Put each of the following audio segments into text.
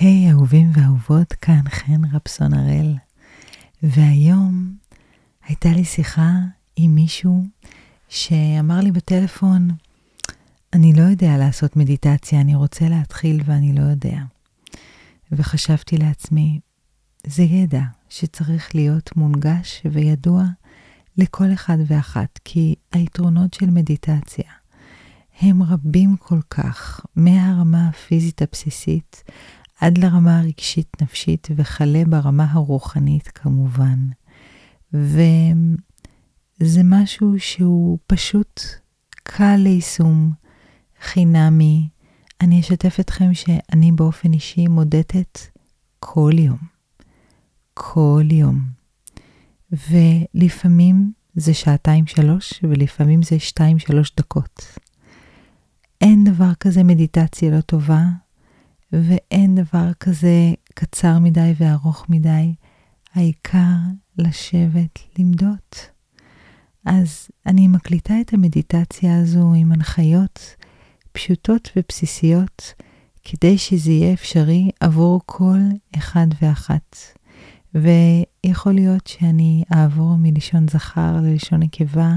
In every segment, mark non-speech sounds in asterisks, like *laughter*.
היי hey, אהובים ואהובות, כאן חן רפסון הראל, והיום הייתה לי שיחה עם מישהו שאמר לי בטלפון, אני לא יודע לעשות מדיטציה, אני רוצה להתחיל ואני לא יודע. וחשבתי לעצמי, זה ידע שצריך להיות מונגש וידוע לכל אחד ואחת, כי היתרונות של מדיטציה הם רבים כל כך, מהרמה הפיזית הבסיסית עד לרמה הרגשית-נפשית וכלה ברמה הרוחנית כמובן. וזה משהו שהוא פשוט קל ליישום, חינמי. אני אשתף אתכם שאני באופן אישי מודדת כל יום. כל יום. ולפעמים זה שעתיים-שלוש, ולפעמים זה שתיים-שלוש דקות. אין דבר כזה מדיטציה לא טובה, ואין דבר כזה קצר מדי וארוך מדי. העיקר לשבת למדות. אז אני מקליטה את המדיטציה הזו עם הנחיות פשוטות ובסיסיות, כדי שזה יהיה אפשרי עבור כל אחד ואחת. ויכול להיות שאני אעבור מלשון זכר ללשון נקבה,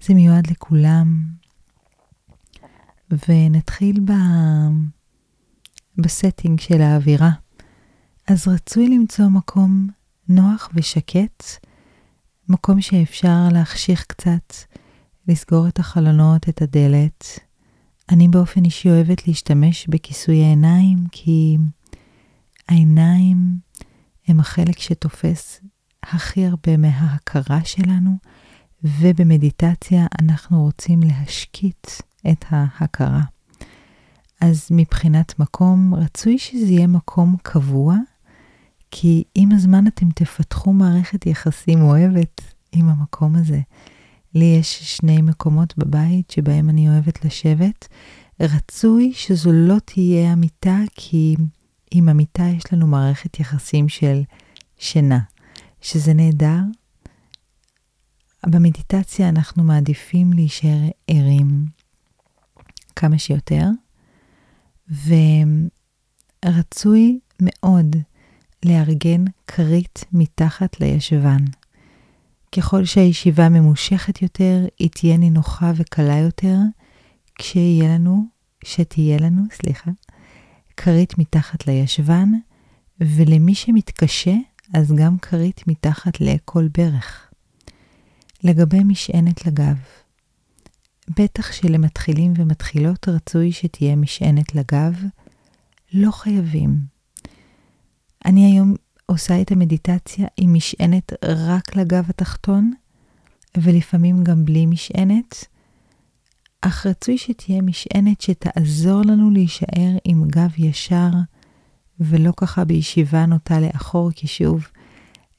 זה מיועד לכולם. ונתחיל ב... ב setting של האווירה. אז רצוי למצוא מקום נוח ושקט, מקום שאפשר להחשיך קצת, לסגור את החלונות, את הדלת. אני באופן אישי אוהבת להשתמש בכיסוי העיניים, כי העיניים הם החלק שתופס הכי הרבה מההכרה שלנו, ובמדיטציה אנחנו רוצים להשקיט את ההכרה. אז מבחינת מקום, רצוי שזה יהיה מקום קבוע, כי עם הזמן אתם תפתחו מערכת יחסים אוהבת עם המקום הזה. לי יש שני מקומות בבית שבהם אני אוהבת לשבת. רצוי שזו לא תהיה המיטה, כי עם המיטה יש לנו מערכת יחסים של שינה, שזה נהדר. במדיטציה אנחנו מעדיפים להישאר ערים כמה שיותר, ורצוי מאוד לארגן כרית מתחת לישבן. ככל שהישיבה ממושכת יותר, היא תהיה נינוחה וקלה יותר, כשיהיה לנו, שתהיה לנו, סליחה, כרית מתחת לישבן, ולמי שמתקשה, אז גם כרית מתחת לכל ברך. לגבי משענת לגב, בטח שלמתחילים ומתחילות רצוי שתהיה משענת לגב, לא חייבים. אני היום עושה את המדיטציה עם משענת רק לגב התחתון, ולפעמים גם בלי משענת, אך רצוי שתהיה משענת שתעזור לנו להישאר עם גב ישר, ולא ככה בישיבה נוטה לאחור, כי שוב,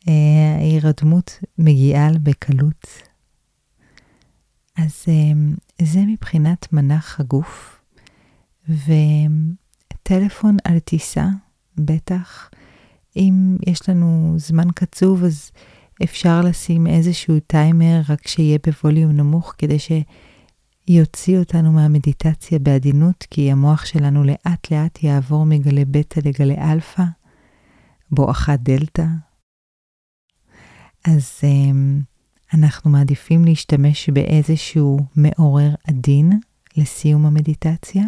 ההירדמות מגיעה בקלות. אז זה מבחינת מנח הגוף, וטלפון על טיסה, בטח. אם יש לנו זמן קצוב, אז אפשר לשים איזשהו טיימר, רק שיהיה בווליום נמוך, כדי שיוציא אותנו מהמדיטציה בעדינות, כי המוח שלנו לאט לאט יעבור מגלי בטא לגלי אלפא, בואכה דלתא. אז אמ, אנחנו מעדיפים להשתמש באיזשהו מעורר עדין לסיום המדיטציה,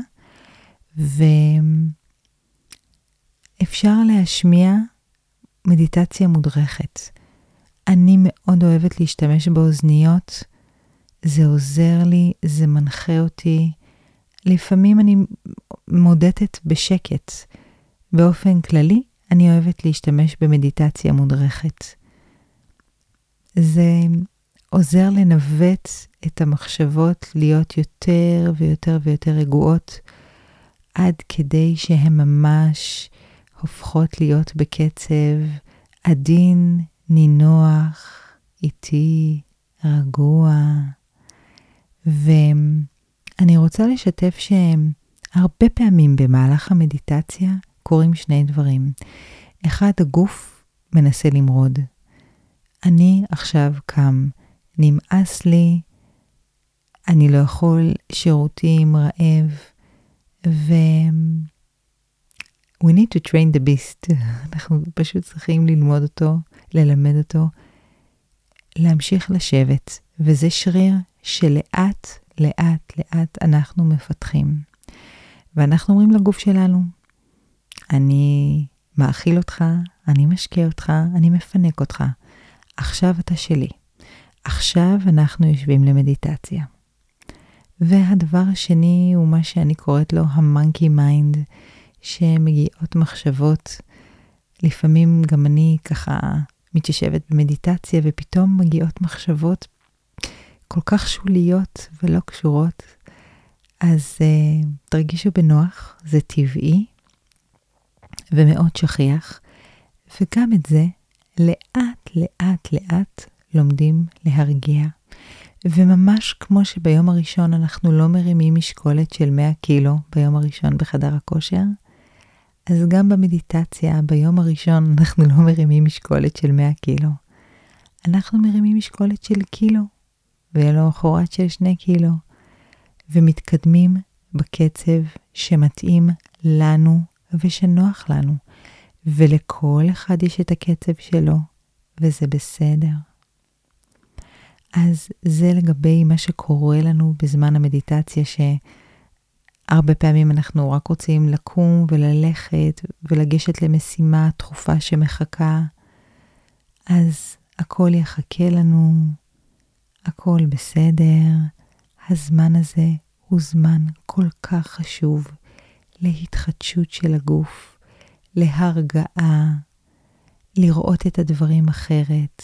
ואפשר להשמיע מדיטציה מודרכת. אני מאוד אוהבת להשתמש באוזניות, זה עוזר לי, זה מנחה אותי. לפעמים אני מודדת בשקט. באופן כללי, אני אוהבת להשתמש במדיטציה מודרכת. זה עוזר לנווט את המחשבות להיות יותר ויותר ויותר רגועות, עד כדי שהן ממש הופכות להיות בקצב עדין, נינוח, איטי, רגוע. ואני רוצה לשתף שהרבה פעמים במהלך המדיטציה קורים שני דברים. אחד, הגוף מנסה למרוד. אני עכשיו קם, נמאס לי, אני לא יכול שירותים, רעב, we need to train the beast. *laughs* אנחנו פשוט צריכים ללמוד אותו, ללמד אותו, להמשיך לשבת, וזה שריר שלאט, לאט, לאט אנחנו מפתחים. ואנחנו אומרים לגוף שלנו, אני מאכיל אותך, אני משקה אותך, אני מפנק אותך. עכשיו אתה שלי. עכשיו אנחנו יושבים למדיטציה. והדבר השני הוא מה שאני קוראת לו ה monkey mind, שמגיעות מחשבות. לפעמים גם אני ככה מתיישבת במדיטציה ופתאום מגיעות מחשבות כל כך שוליות ולא קשורות. אז אה, תרגישו בנוח, זה טבעי ומאוד שכיח, וגם את זה לאט לאט לאט לומדים להרגיע. וממש כמו שביום הראשון אנחנו לא מרימים משקולת של 100 קילו ביום הראשון בחדר הכושר, אז גם במדיטציה ביום הראשון אנחנו לא מרימים משקולת של 100 קילו. אנחנו מרימים משקולת של קילו, ולמחרת של 2 קילו, ומתקדמים בקצב שמתאים לנו ושנוח לנו, ולכל אחד יש את הקצב שלו, וזה בסדר. אז זה לגבי מה שקורה לנו בזמן המדיטציה, שהרבה פעמים אנחנו רק רוצים לקום וללכת ולגשת למשימה דחופה שמחכה, אז הכל יחכה לנו, הכל בסדר. הזמן הזה הוא זמן כל כך חשוב להתחדשות של הגוף, להרגעה, לראות את הדברים אחרת.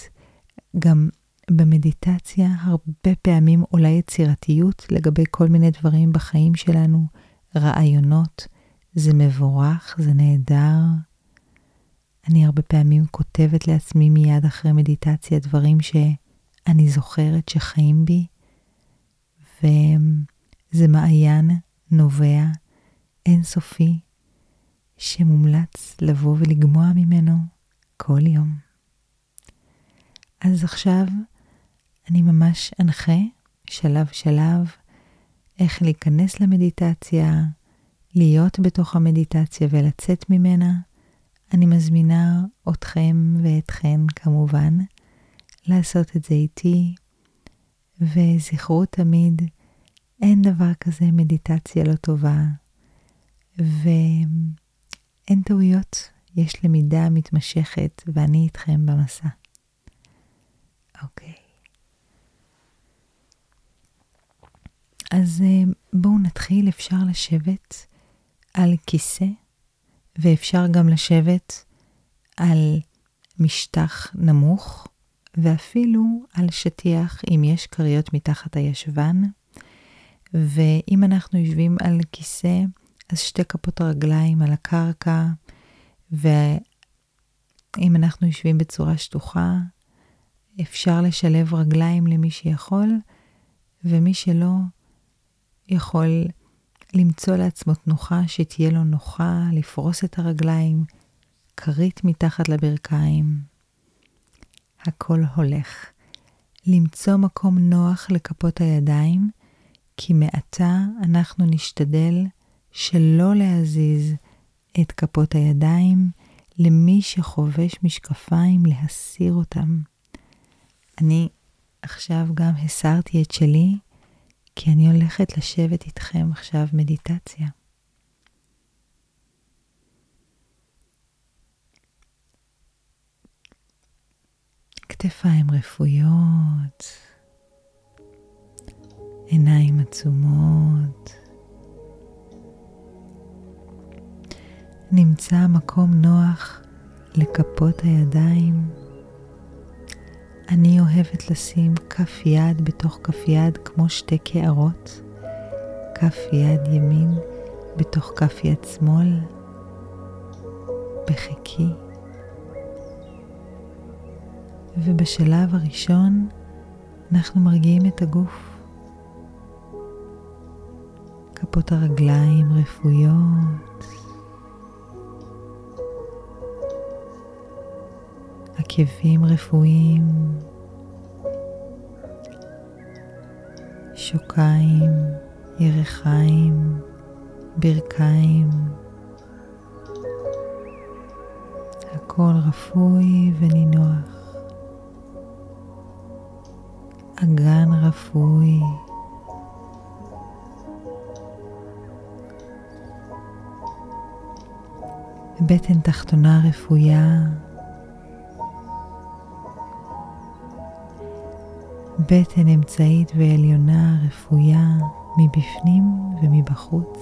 גם במדיטציה הרבה פעמים עולה יצירתיות לגבי כל מיני דברים בחיים שלנו, רעיונות. זה מבורך, זה נהדר. אני הרבה פעמים כותבת לעצמי מיד אחרי מדיטציה דברים שאני זוכרת שחיים בי, וזה מעיין נובע, אינסופי, שמומלץ לבוא ולגמוע ממנו כל יום. אז עכשיו אני ממש אנחה שלב שלב איך להיכנס למדיטציה, להיות בתוך המדיטציה ולצאת ממנה. אני מזמינה אתכם ואתכן כמובן לעשות את זה איתי, וזכרו תמיד, אין דבר כזה מדיטציה לא טובה, ואין טעויות, יש למידה מתמשכת ואני איתכם במסע. אז אה, בואו נתחיל, אפשר לשבת על כיסא, ואפשר גם לשבת על משטח נמוך, ואפילו על שטיח אם יש כריות מתחת הישבן. ואם אנחנו יושבים על כיסא, אז שתי כפות הרגליים על הקרקע, ואם אנחנו יושבים בצורה שטוחה, אפשר לשלב רגליים למי שיכול, ומי שלא, יכול למצוא לעצמו תנוחה שתהיה לו נוחה, לפרוס את הרגליים, כרית מתחת לברכיים. הכל הולך. למצוא מקום נוח לכפות הידיים, כי מעתה אנחנו נשתדל שלא להזיז את כפות הידיים למי שחובש משקפיים להסיר אותם. אני עכשיו גם הסרתי את שלי, כי אני הולכת לשבת איתכם עכשיו מדיטציה. כתפיים רפויות, עיניים עצומות. נמצא מקום נוח לכפות הידיים. אני אוהבת לשים כף יד בתוך כף יד כמו שתי קערות, כף יד ימין בתוך כף יד שמאל, בחיקי. ובשלב הראשון אנחנו מרגיעים את הגוף. כפות הרגליים רפויות, עקבים רפואיים, שוקיים, ירחיים, ברכיים, הכל רפוי ונינוח. אגן רפוי. בטן תחתונה רפויה. בטן אמצעית ועליונה רפויה מבפנים ומבחוץ.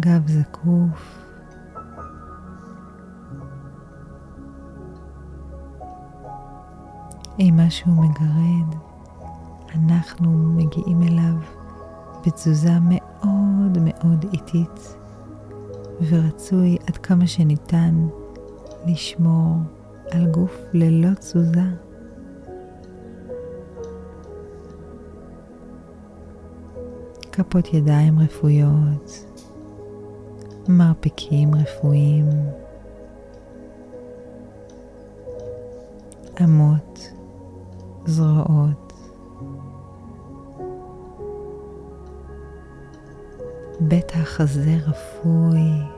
גב זקוף. אם משהו מגרד, אנחנו מגיעים אליו בתזוזה מאוד מאוד איטית, ורצוי עד כמה שניתן לשמור על גוף ללא תזוזה. כפות ידיים רפויות, מרפקים רפואיים, אמות, זרועות, בית החזה רפוי,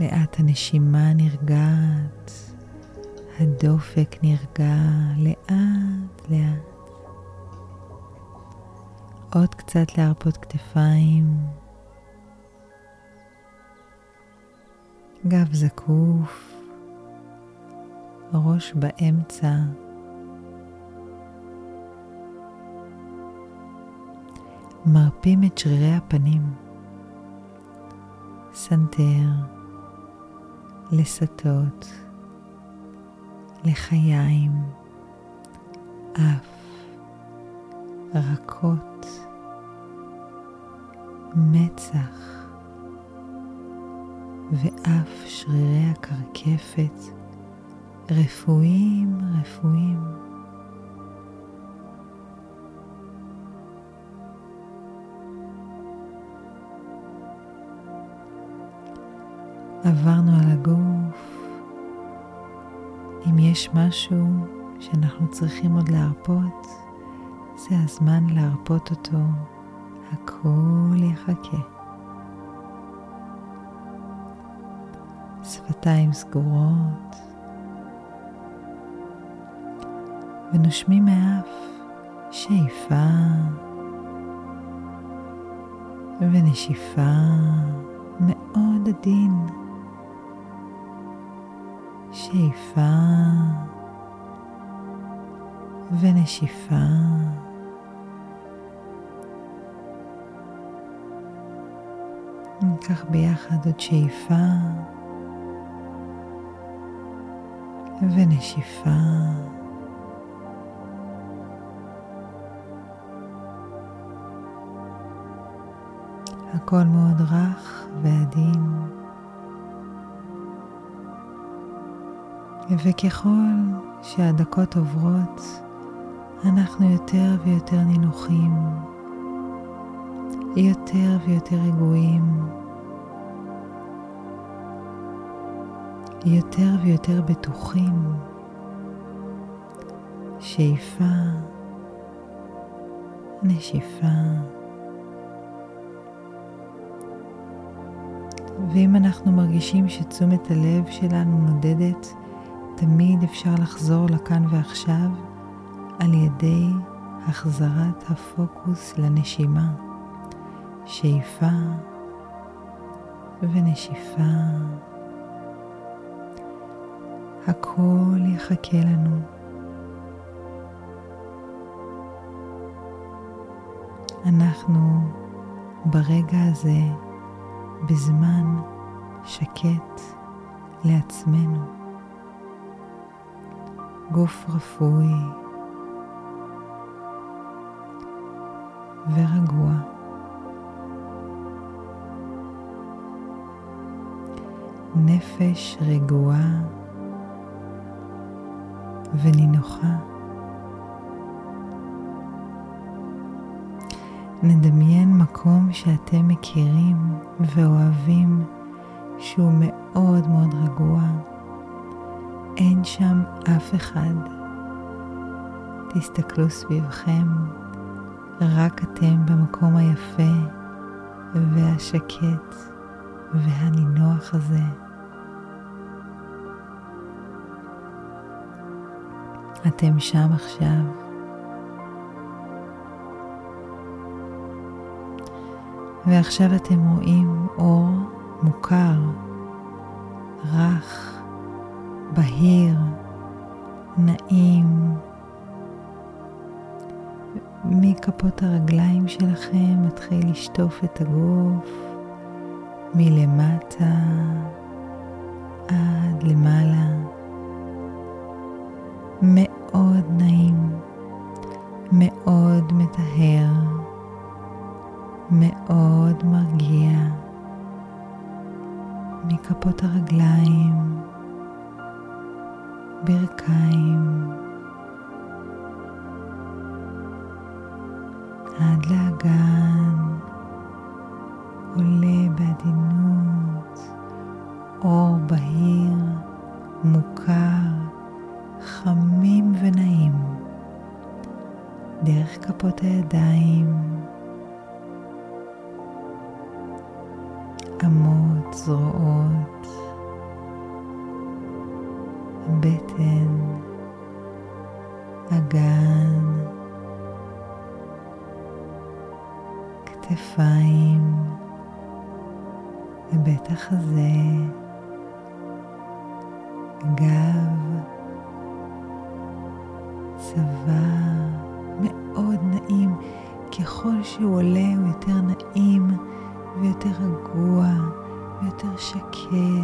לאט הנשימה נרגעת, הדופק נרגע לאט לאט. עוד קצת להרפות כתפיים, גב זקוף, ראש באמצע. מרפים את שרירי הפנים, סנטר, לסתות, לחיים, אף, רכות, מצח ואף שרירי הקרקפת רפויים רפויים. עברנו יש משהו שאנחנו צריכים עוד להרפות, זה הזמן להרפות אותו. הכל יחכה. שפתיים סגורות, ונושמים מאף שאיפה ונשיפה מאוד עדין. שאיפה ונשיפה. ניקח ביחד עוד שאיפה ונשיפה. הכל מאוד רך ועדין. וככל שהדקות עוברות, אנחנו יותר ויותר נינוחים, יותר ויותר רגועים, יותר ויותר בטוחים. שאיפה, נשיפה. ואם אנחנו מרגישים שתשומת הלב שלנו נודדת, תמיד אפשר לחזור לכאן ועכשיו על ידי החזרת הפוקוס לנשימה, שאיפה ונשיפה. הכל יחכה לנו. אנחנו ברגע הזה בזמן שקט לעצמנו. גוף רפוי ורגוע. נפש רגועה ונינוחה. נדמיין מקום שאתם מכירים ואוהבים שהוא מאוד מאוד רגוע. אין שם אף אחד. תסתכלו סביבכם, רק אתם במקום היפה והשקט והנינוח הזה. אתם שם עכשיו. ועכשיו אתם רואים אור מוכר, רך, בהיר, נעים. מכפות הרגליים שלכם מתחיל לשטוף את הגוף מלמטה עד למעלה. מאוד נעים, מאוד מטהר, מאוד מרגיע. מכפות הרגליים, ברכיים, עד לאגן, עולה בעדינות, אור בהיר, מוכר, חמים ונעים, דרך כפות הידיים, אמות, זרועות, בטן, אגן, כתפיים, ובית החזה, גב, צבא מאוד נעים. ככל שהוא עולה הוא יותר נעים ויותר רגוע ויותר שקט.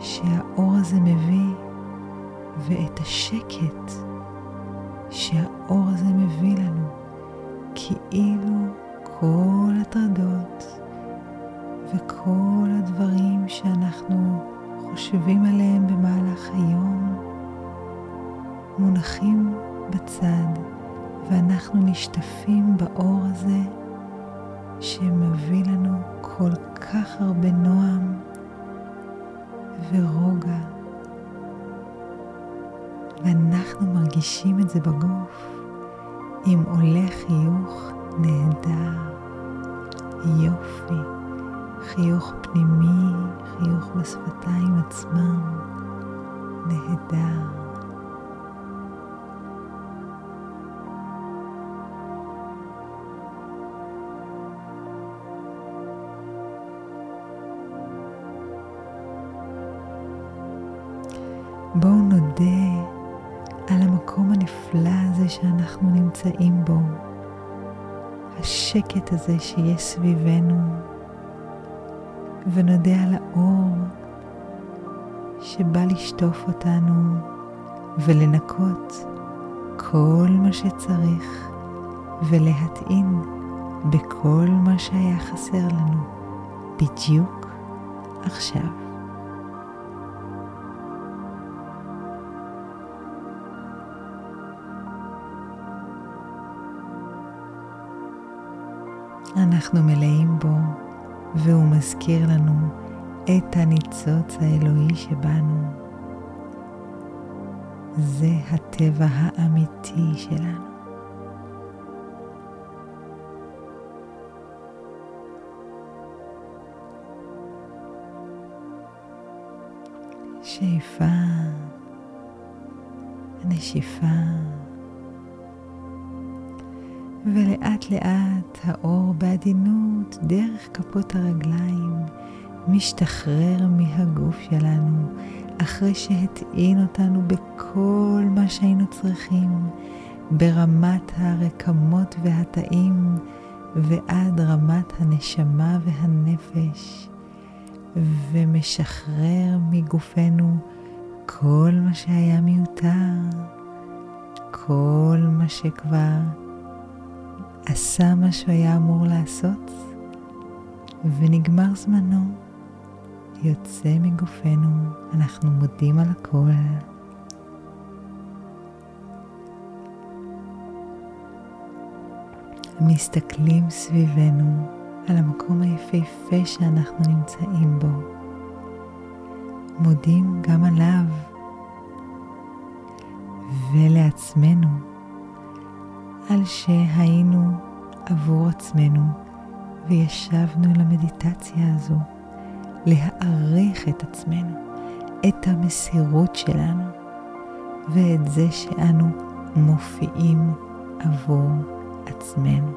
שהאור הזה מביא ואת השקט שהאור הזה מביא לנו, כאילו כל הטרדות וכל הדברים שאנחנו חושבים עליהם במהלך היום מונחים בצד ואנחנו נשטפים באור הזה שמביא לנו כל כך הרבה נועם ורוגע. ואנחנו מרגישים את זה בגוף אם עולה חיוך נהדר, יופי, חיוך פנימי, חיוך בשפתיים עצמם, נהדר. בואו נודה על המקום הנפלא הזה שאנחנו נמצאים בו, השקט הזה שיש סביבנו, ונודה על האור שבא לשטוף אותנו ולנקות כל מה שצריך ולהטעין בכל מה שהיה חסר לנו בדיוק עכשיו. אנחנו מלאים בו, והוא מזכיר לנו את הניצוץ האלוהי שבנו. זה הטבע האמיתי שלנו. שאיפה, נשיפה. ולאט לאט האור בעדינות דרך כפות הרגליים משתחרר מהגוף שלנו אחרי שהטעין אותנו בכל מה שהיינו צריכים ברמת הרקמות והתאים ועד רמת הנשמה והנפש ומשחרר מגופנו כל מה שהיה מיותר, כל מה שכבר עשה מה שהוא היה אמור לעשות, ונגמר זמנו, יוצא מגופנו, אנחנו מודים על הכל. מסתכלים סביבנו על המקום היפהפה שאנחנו נמצאים בו. מודים גם עליו ולעצמנו על שהיינו עבור עצמנו וישבנו למדיטציה הזו, להעריך את עצמנו, את המסירות שלנו ואת זה שאנו מופיעים עבור עצמנו.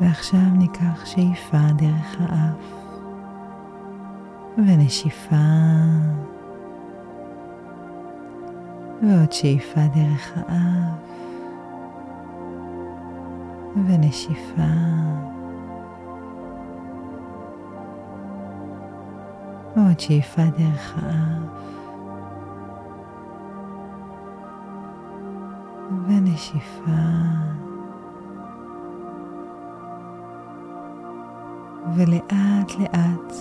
ועכשיו ניקח שאיפה דרך האף ונשיפה ועוד שאיפה דרך האף ונשיפה. ועוד שאיפה דרך האף ונשיפה. ולאט לאט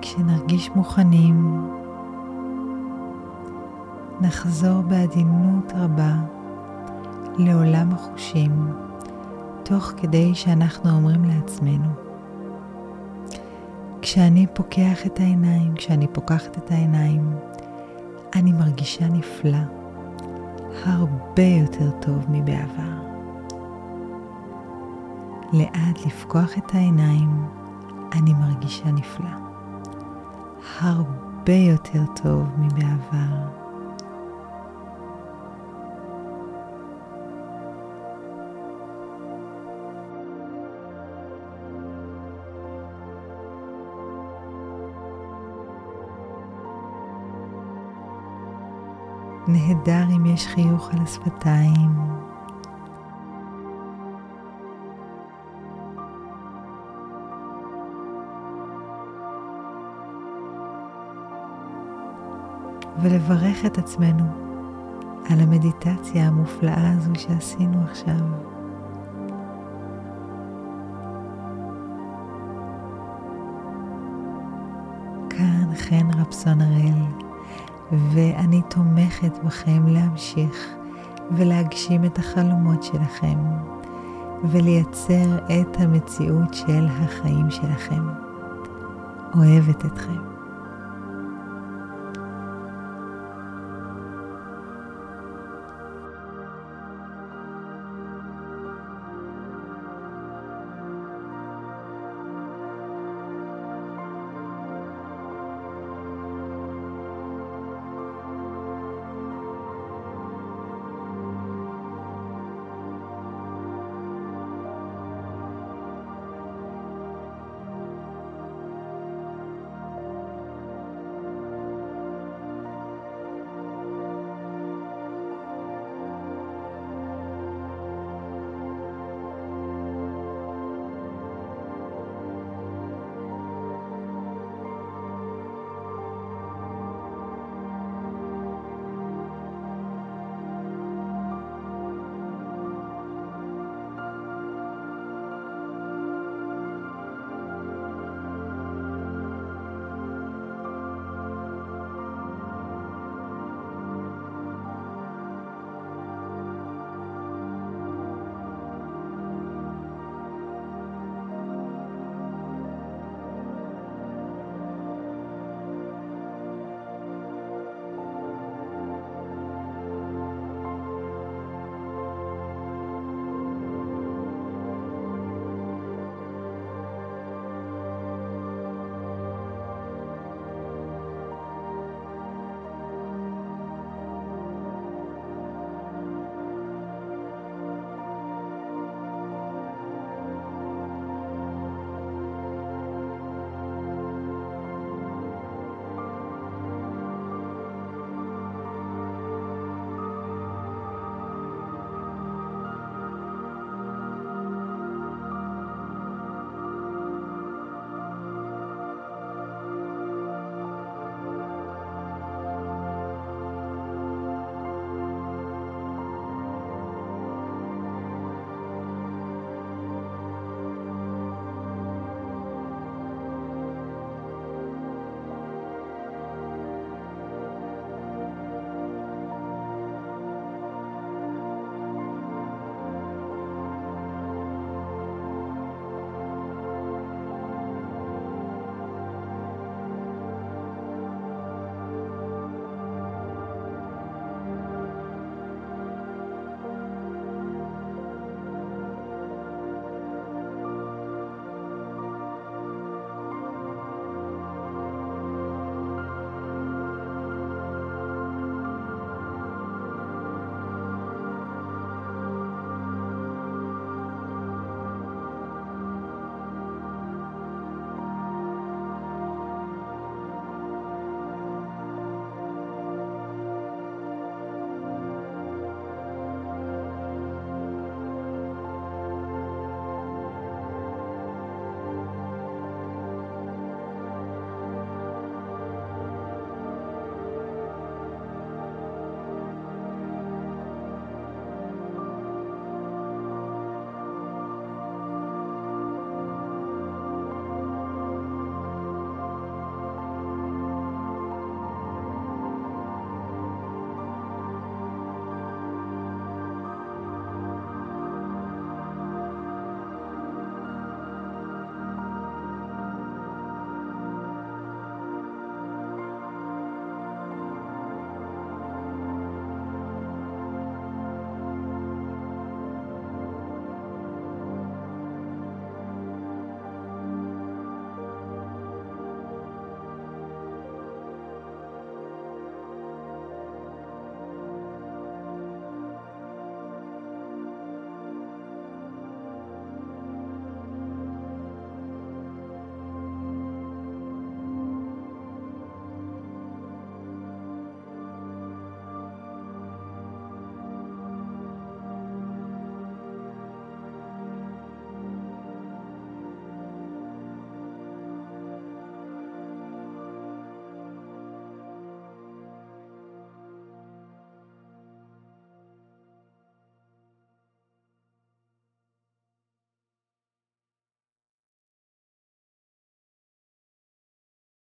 כשנרגיש מוכנים נחזור בעדינות רבה לעולם החושים תוך כדי שאנחנו אומרים לעצמנו כשאני פוקח את העיניים, כשאני פוקחת את העיניים, אני מרגישה נפלא, הרבה יותר טוב מבעבר. לאט לפקוח את העיניים, אני מרגישה נפלא, הרבה יותר טוב מבעבר. נהדר אם יש חיוך על השפתיים. ולברך את עצמנו על המדיטציה המופלאה הזו שעשינו עכשיו. כאן חן רפסון הראל. ואני תומכת בכם להמשיך ולהגשים את החלומות שלכם ולייצר את המציאות של החיים שלכם. אוהבת אתכם.